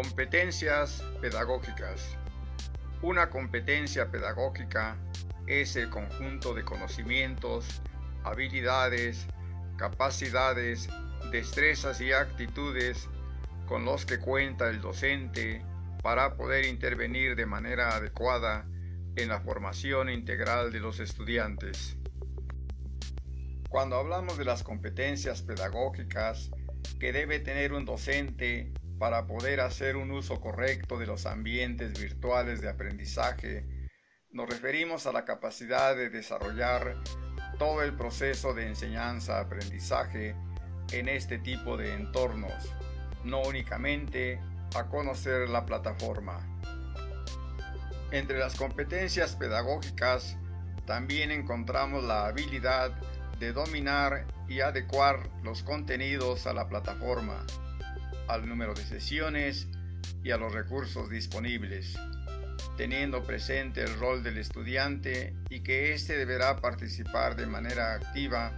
Competencias pedagógicas. Una competencia pedagógica es el conjunto de conocimientos, habilidades, capacidades, destrezas y actitudes con los que cuenta el docente para poder intervenir de manera adecuada en la formación integral de los estudiantes. Cuando hablamos de las competencias pedagógicas que debe tener un docente para poder hacer un uso correcto de los ambientes virtuales de aprendizaje, nos referimos a la capacidad de desarrollar todo el proceso de enseñanza-aprendizaje en este tipo de entornos, no únicamente a conocer la plataforma. Entre las competencias pedagógicas también encontramos la habilidad de dominar y adecuar los contenidos a la plataforma, al número de sesiones y a los recursos disponibles, teniendo presente el rol del estudiante y que éste deberá participar de manera activa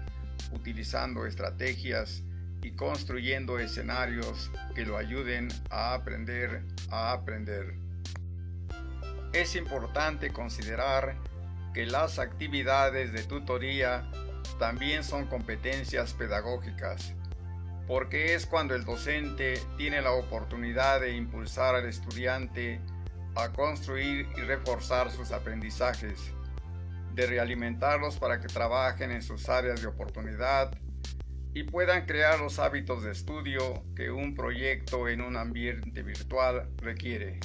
utilizando estrategias y construyendo escenarios que lo ayuden a aprender a aprender. Es importante considerar que las actividades de tutoría también son competencias pedagógicas, porque es cuando el docente tiene la oportunidad de impulsar al estudiante a construir y reforzar sus aprendizajes, de realimentarlos para que trabajen en sus áreas de oportunidad y puedan crear los hábitos de estudio que un proyecto en un ambiente virtual requiere.